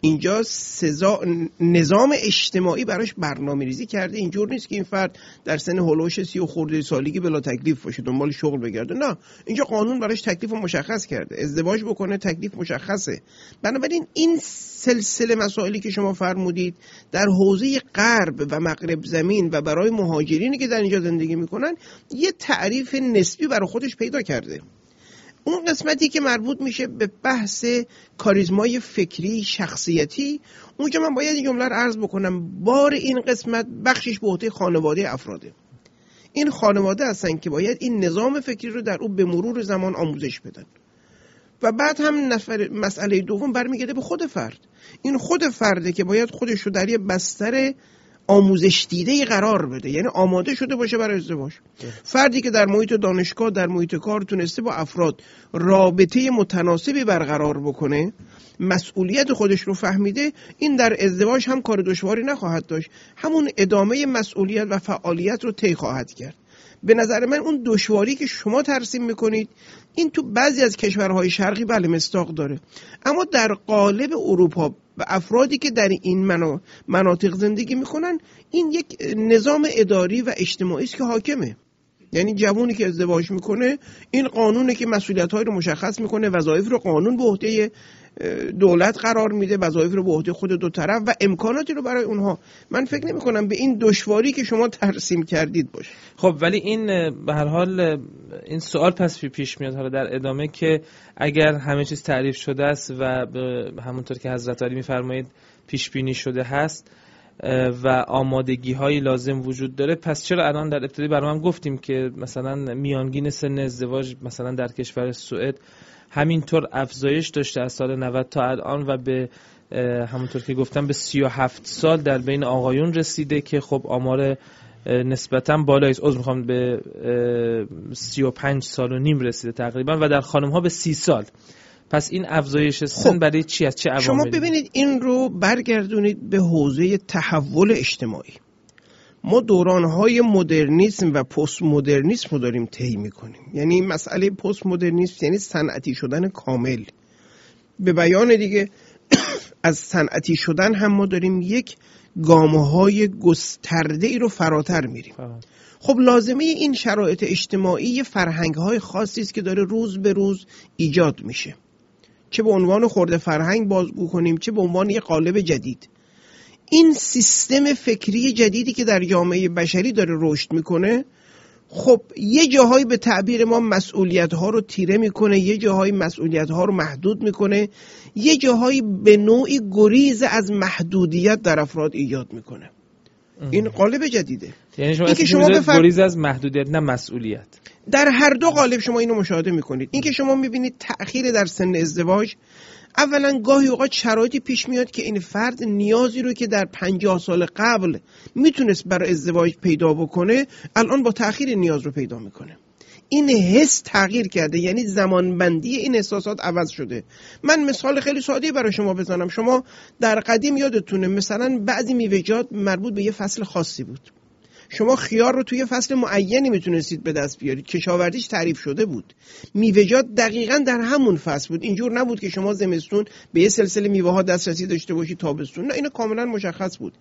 اینجا سزا نظام اجتماعی براش برنامه ریزی کرده. اینجور نیست که این فرد در سن هلوش سی و خورده سالگی بلا تکلیف باشه دنبال شغل بگرده. نه اینجا قانون براش تکلیف مشخص کرده. ازدواج بکنه تکلیف مشخصه. بنابراین این سلسله مسائلی که شما فرمودید در حوزه غرب و مغرب زمین و برای مهاجرینی که در اینجا زندگی می‌کنن یه تعریف نسبی برای خودش پیدا کرده. اون قسمتی که مربوط میشه به بحث کاریزمای فکری شخصیتی اونجا من باید این جمله رو عرض بکنم. بار این قسمت بخشش به عهده خانواده افراده. این خانواده هستن که باید این نظام فکری رو در او به مرور زمان آموزش بدن. و بعد هم نفر مسئله دوم برمیگرده به خود فرد. این خود فرده که باید خودش رو در یه بستر آموزش دیده قرار بده. یعنی آماده شده باشه برای ازدواج. فردی که در محیط دانشگاه در محیط کار تونسته با افراد رابطه متناسبی برقرار بکنه مسئولیت خودش رو فهمیده این در ازدواج هم کار دشواری نخواهد داشت. همون ادامه مسئولیت و فعالیت رو طی خواهد کرد. به نظر من اون دشواری که شما ترسیم می‌کنید این تو بعضی از کشورهای شرقی بله مستاق داره. اما در قالب اروپا و افرادی که در این مناطق زندگی می‌کنن این یک نظام اداری و اجتماعی است که حاکمه. یعنی جوونی که ازدواج می‌کنه این قانونه که مسئولیت رو مشخص می‌کنه وظایف رو قانون به عهده دولت قرار میده وظایف رو به عهده خود دو طرف و امکاناتی رو برای اونها. من فکر نمی کنم به این دشواری که شما ترسیم کردید باشه. خب ولی این به هر حال این سوال پس پیش میاد. حالا در ادامه که اگر همه چیز تعریف شده است و همونطور که حضرت علی میفرمایید پیش بینی شده هست و آمادگی های لازم وجود داره پس چرا الان در ابتدای برنامه گفتیم که مثلا میانگین سن ازدواج مثلا در کشور سوئد همینطور افزایش داشته از سال 90 تا الان و به همونطور که گفتم به 37 سال در بین آقایون رسیده که خب آمار نسبتا بالایی است. می‌خوام به 35 سال و نیم رسیده تقریبا و در خانم ها به 30 سال. پس این افزایش سن خب برای چی از چه عواملی؟ شما ببینید این رو برگردونید به حوزه تحول اجتماعی. ما دورانهای مدرنیسم و پست مدرنیسم رو داریم طی می‌کنیم. یعنی مسئله پست مدرنیسم یعنی صنعتی شدن کامل. به بیان دیگه از صنعتی شدن هم ما داریم یک گامه های گسترده ای رو فراتر میریم. خب لازمه این شرایط اجتماعی فرهنگ های خاصی است که داره روز به روز ایجاد میشه. چه به عنوان خورده فرهنگ بازگو کنیم چه به عنوان یک قالب جدید. این سیستم فکری جدیدی که در جامعه بشری داره رشد می‌کنه خب یه جاهایی به تعبیر ما مسئولیت ها رو تیره می‌کنه یه جاهایی مسئولیت ها رو محدود می‌کنه یه جاهایی به نوعی گریز از محدودیت در افراد ایجاد می‌کنه. این قالب جدیده. یعنی شما, که شما بفر... گریز از محدودیت نه مسئولیت. در هر دو قالب شما اینو مشاهده می‌کنید. اینکه شما می‌بینید تأخیر در سن ازدواج اولا گاهی اوقات شرایطی پیش میاد که این فرد نیازی رو که در پنجاه سال قبل می‌تونست برای ازدواج پیدا بکنه الان با تاخیر نیاز رو پیدا می‌کنه. این حس تغییر کرده یعنی زمانبندی این احساسات عوض شده. من مثال خیلی ساده برای شما بزنم. شما در قدیم یادتونه مثلا بعضی میوه‌جات مربوط به یه فصل خاصی بود. شما خیار رو توی فصل معینی می‌تونستید به دست بیارید. کشاورزیش تعریف شده بود. میوه‌جات دقیقا در همون فصل بود. اینجور نبود که شما زمستون به یه سلسله میوه ها دسترسی داشته باشید تابستون. نه اینو کاملا مشخص بود.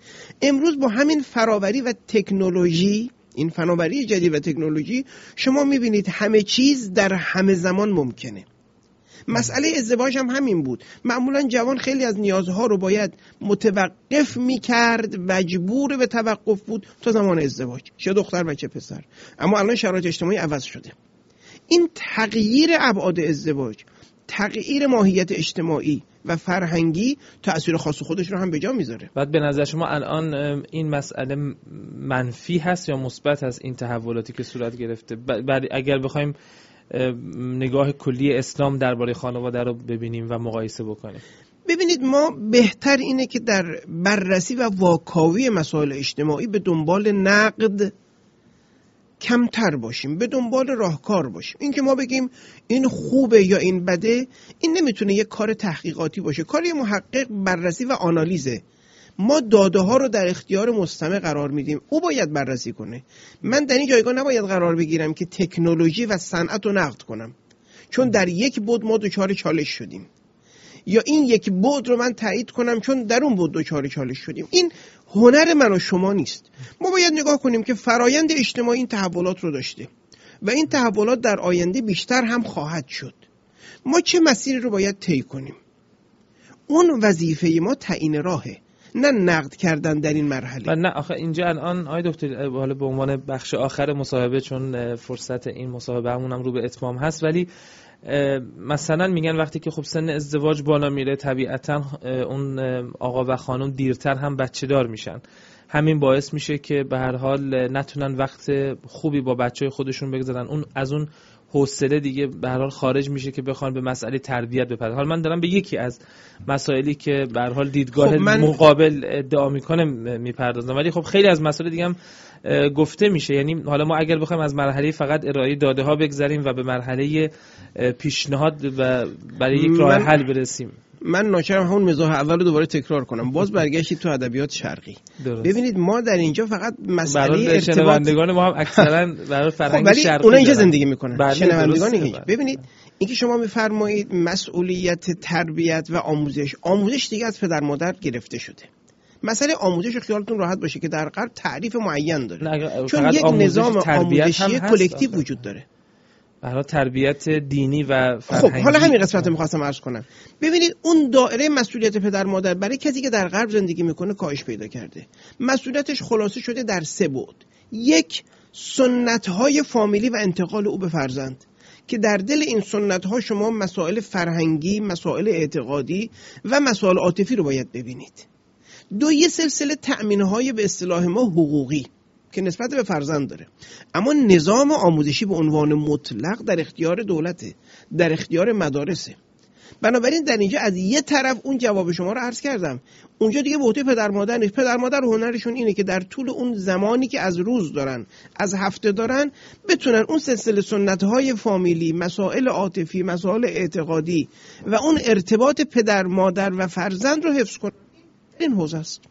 امروز با همین فراوری و تکنولوژی این فناوری جدید و تکنولوژی شما می‌بینید همه چیز در همه زمان ممکنه. مسئله ازدواج هم همین بود. معمولا جوان خیلی از نیازها رو باید متوقف می‌کرد مجبور به توقف بود تا زمان ازدواج. چه دختر و چه پسر. اما الان شرایط اجتماعی عوض شده. این تغییر ابعاد ازدواج تغییر ماهیت اجتماعی و فرهنگی تأثیر خاص خودش رو هم به جا می‌ذاره. بعد به نظر شما الان این مسئله منفی هست یا مثبت هست این تحولاتی که صورت گرفته؟ اگر بخوایم نگاه کلی اسلام درباره خانواده رو ببینیم و مقایسه بکنیم. ببینید ما بهتر اینه که در بررسی و واکاوی مسائل اجتماعی به دنبال نقد کمتر باشیم به دنبال راهکار باشیم. این که ما بگیم این خوبه یا این بده این نمی‌تونه یک کار تحقیقاتی باشه. کار محقق بررسی و آنالیزه. ما داده ها رو در اختیار مستمع قرار میدیم. او باید بررسی کنه. من در این جایگاه نباید قرار بگیرم که تکنولوژی و صنعت رو نقد کنم. چون در یک بود ما دچار چالش شدیم. یا این یک بود رو من تایید کنم چون در اون بود دچار چالش شدیم. این هنر من و شما نیست. ما باید نگاه کنیم که فرایند اجتماعی این تحولات رو داشته و این تحولات در آینده بیشتر هم خواهد شد. ما چه مسیری رو باید طی کنیم؟ اون وظیفه ما تعیین راهه. نه نقد کردن در این مرحله. و نه آخه اینجا الان آقای دکتر حالا به عنوان بخش آخر مصاحبه چون فرصت این مصاحبه همونم رو به اتمام هست ولی مثلا میگن وقتی که خب سن ازدواج بالا میره طبیعتا اون آقا و خانم دیرتر هم بچه دار میشن. همین باعث میشه که به هر حال نتونن وقت خوبی با بچه خودشون بگذارن. اون از اون حوصله دیگه به هر حال خارج میشه که بخوان به مسئله تربیت بپردازن حالا من دارم به یکی از مسائلی که به هر حال دیدگاه خب من... مقابل ادعا می‌کنه می‌پردازم. ولی خب خیلی از مسائل دیگه هم گفته میشه. یعنی حالا ما اگر بخوایم از مرحله فقط ارائه داده ها بگذریم و به مرحله پیشنهاد و برای یک راه حل برسیم. من ناچارم همون مزاح اول رو دوباره تکرار کنم. باز برگشتی تو ادبیات شرقی. درست. ببینید ما در اینجا فقط مسئله ارتباط ما هم اکثرا برای فرهنگ خب شرقی اونا اینجا زندگی می‌کنن. بله، شنوندگان اینجا ببینید اینکه شما میفرمایید مسئولیت تربیت و آموزش. آموزش دیگه از پدر مادر گرفته شده. مسئله آموزش خیالتون راحت باشه که در غرب تعریف معین داره. چون یک نظام آموزشی کلکتیو وجود داره. برای تربیت دینی و خب فرهنگی. حالا همین قسمت رو می‌خواستم عرض کنم. ببینید اون دائره مسئولیت پدر مادر برای کسی که در غرب زندگی می‌کنه کاهش پیدا کرده. مسئولیتش خلاصه شده در سه بعد یک سنت های فامیلی و انتقال او به فرزند. که در دل این سنت ها شما مسائل فرهنگی مسائل اعتقادی و مسائل عاطفی رو باید ببینید. دو یه سلسله تأمین های به اصطلاح ما حقوقی. که نسبت به فرزند داره. اما نظام آموزشی به عنوان مطلق در اختیار دولته در اختیار مدارسه. بنابراین در اینجا از یه طرف اون جواب شما رو عرض کردم. اونجا دیگه عهده پدر مادر نیست. پدر مادر هنرشون اینه که در طول اون زمانی که از روز دارن از هفته دارن بتونن اون سلسله سنت های فامیلی مسائل عاطفی مسائل اعتقادی و اون ارتباط پدر مادر و فرزند رو حفظ کنن. این حوزه است.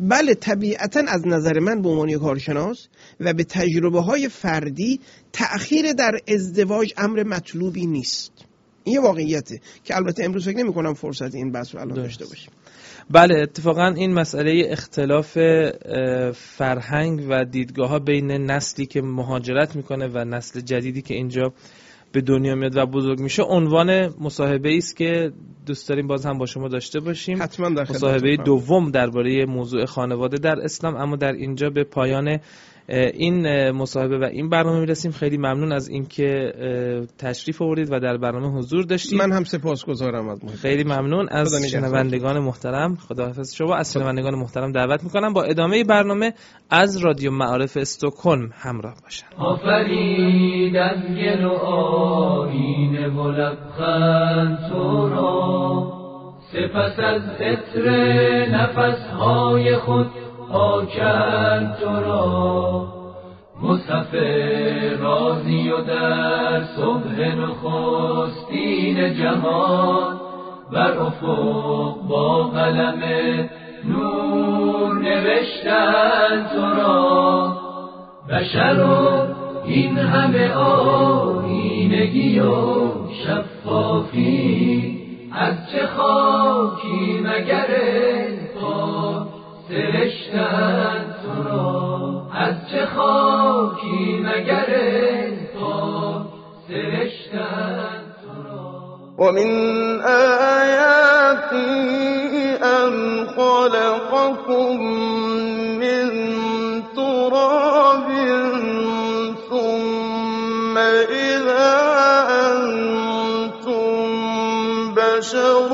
بله طبیعتا از نظر من به عنوان کارشناس و به تجربه های فردی تأخیر در ازدواج امر مطلوبی نیست. این یه واقعیته که البته امروز فکر نمی کنم فرصت این بحث رو الان داشته باشیم. بله اتفاقا این مسئله اختلاف فرهنگ و دیدگاه ها بین نسلی که مهاجرت می‌کنه و نسل جدیدی که اینجا به دنیا میاد و بزرگ میشه عنوان مصاحبه است که دوست داریم باز هم با شما داشته باشیم حتما در مصاحبه. دوم درباره موضوع خانواده در اسلام اما در اینجا به پایان این مصاحبه و این برنامه می‌رسیم. خیلی ممنون از اینکه تشریف آوردید و در برنامه حضور داشتید. من هم سپاسگزارم از محبت خیلی ممنون. از. شنوندگان محترم خداحافظ شما. از شنوندگان محترم دعوت می‌کنم. با ادامه برنامه از رادیو معارف استکهلم همراه باشن. آفرید از گل و آینه و لبخند تو را. سپس از عطر نفسهای خود پاکند تو را. مصحف رازی و در صبح نخستین جهان بر افق با قلم نور نوشتن تو را. بشر و این همه آینگی و شفافی از چه خاکی مگر پاک سرشتن تو را از چه خاکی مگر پاک سرشتن تو را ومن آياته أن خلقكم من تراب ثم إذا أنتم بشر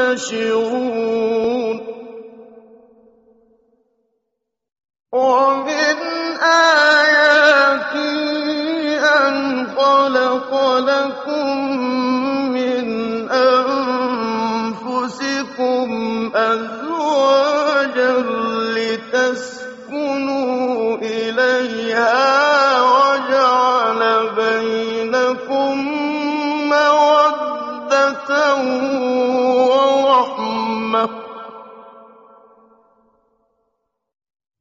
تنتشرون. ومن آياته أن خلق لكم من أنفسكم أزواجا لتسكنوا إليها وجعل بينكم مودة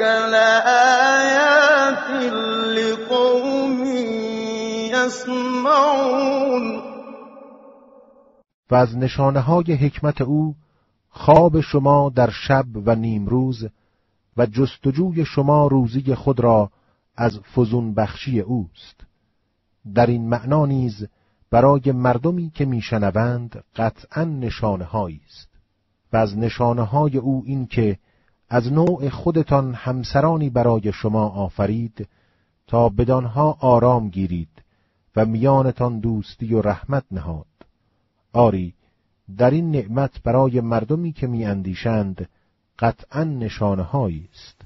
لآيات لقوم يسمعون. و از نشانه های حکمت او خواب شما در شب و نیمروز و جستجوی شما روزی خود را از فزون بخشی اوست. در این معنا نیز برای مردمی که میشنوند قطعا نشانه است. و از نشانه های او این که از نوع خودتان همسرانی برای شما آفرید تا بدانها آرام گیرید و میانتان دوستی و رحمت نهاد. آری در این نعمت برای مردمی که میاندیشند قطعا نشانه است.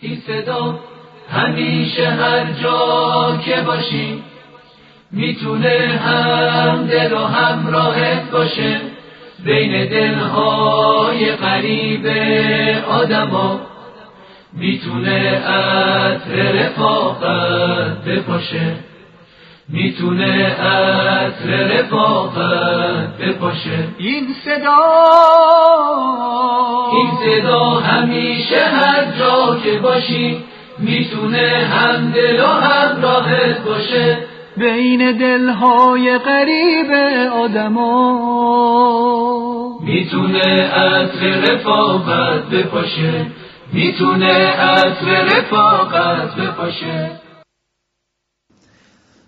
این صدا همیشه هر جا که باشی می‌تونه هم دل و همراهت باشه. بین دلهای قریب آدما می‌تونه عطر رفاقت بپاشه. می‌تونه عطر رفاقت بپاشه. این صدا این صدا همیشه هر جا که باشی می‌تونه هم دل و همراهت باشه. بین دلهای قریب آدما. می‌تونه عطر رفاقت بپاشه. می‌تونه عطر رفاقت بپاشه.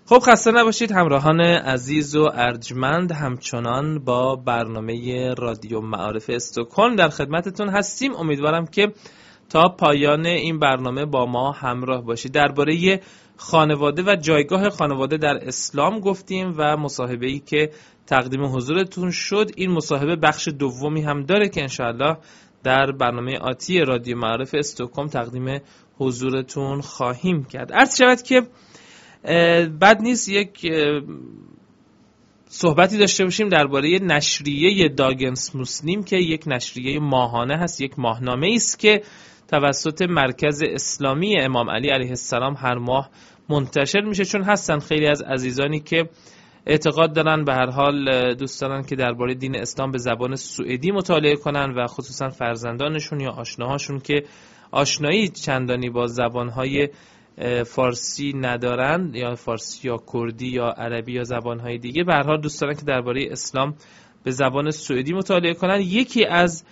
خب خسته نباشید همراهان عزیز و ارجمند. همچنان با برنامه رادیو معارف استکهلم در خدمتتون هستیم. امیدوارم که تا پایان این برنامه با ما همراه باشید. درباره خانواده و جایگاه خانواده در اسلام گفتیم و مصاحبه ای که تقدیم حضورتون شد. این مصاحبه بخش دومی هم داره که انشاءالله در برنامه آتی رادیو معارف استوکم تقدیم حضورتون خواهیم کرد. عرض شود که بد نیست یک صحبتی داشته باشیم درباره نشریه داگنس مسلیم که یک نشریه ماهانه هست یک ماهنامه است که توسط مرکز اسلامی امام علی علیه السلام هر ماه منتشر میشه. چون هستن خیلی از عزیزانی که اعتقاد دارن به هر حال دوست دارن که درباره دین اسلام به زبان سوئدی مطالعه کنن و خصوصا فرزندانشون یا آشناهاشون که آشنایی چندانی با زبانهای فارسی ندارن یا فارسی یا کردی یا عربی یا زبانهای دیگه. به هر حال دوست دارن که درباره اسلام به زبان سوئدی مطالعه کنن. یکی از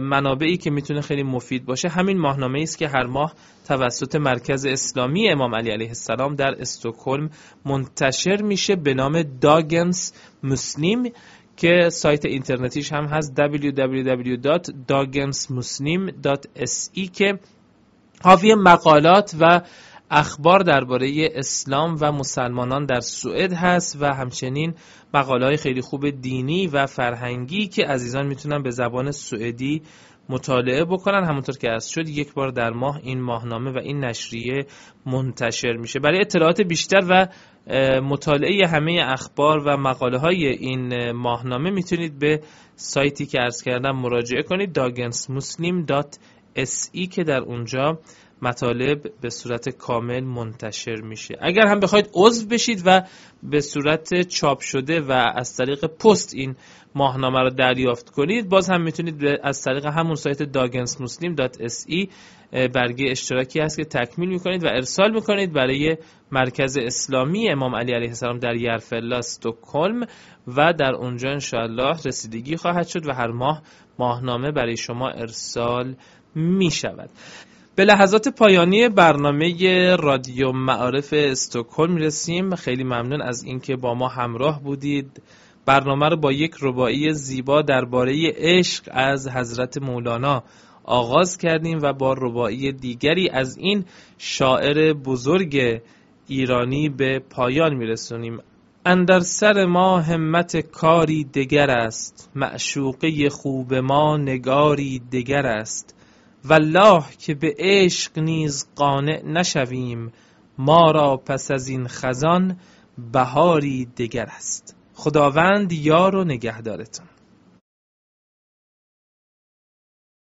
منابعی که می‌تونه خیلی مفید باشه. همین ماهنامه است که هر ماه توسط مرکز اسلامی امام علی علیه السلام در استکهلم منتشر میشه به نام داگنس مسلم که سایت اینترنتیش هم هست www.dagensmuslim.se که حاوی مقالات و اخبار درباره اسلام و مسلمانان در سوئد هست و همچنین مقاله های خیلی خوب دینی و فرهنگی که عزیزان می‌تونن به زبان سوئدی مطالعه بکنن. همونطور که از شد یک بار در ماه این ماهنامه و این نشریه منتشر میشه. برای اطلاعات بیشتر و مطالعه همه اخبار و مقاله های این ماهنامه می‌تونید به سایتی که ارز کردم مراجعه کنید dagensmuslim.se که در اونجا مطالب به صورت کامل منتشر میشه. اگر هم بخواید عضو بشید و به صورت چاپ شده و از طریق پست این ماهنامه رو دریافت کنید باز هم می‌تونید از طریق همون سایت dagensmuslim.se برگه اشتراکی هست که تکمیل می‌کنید و ارسال می‌کنید برای مرکز اسلامی امام علی علیه السلام در یرفلا استکهلم و در اونجا انشاءالله رسیدگی خواهد شد و هر ماه ماهنامه برای شما ارسال می شود به لحظات پایانی برنامه رادیو معارف استکهلم می‌رسیم. خیلی ممنون از اینکه با ما همراه بودید. برنامه رو با یک ربایی زیبا درباره عشق از حضرت مولانا آغاز کردیم و با ربایی دیگری از این شاعر بزرگ ایرانی به پایان میرسونیم. اندر سر ما همت کاری دگر است. معشوقه خوب ما نگاری دگر است. والله که به عشق نیز قانع نشویم ما را پس از این خزان بهاری دگر است. خداوند یار و نگهدارتان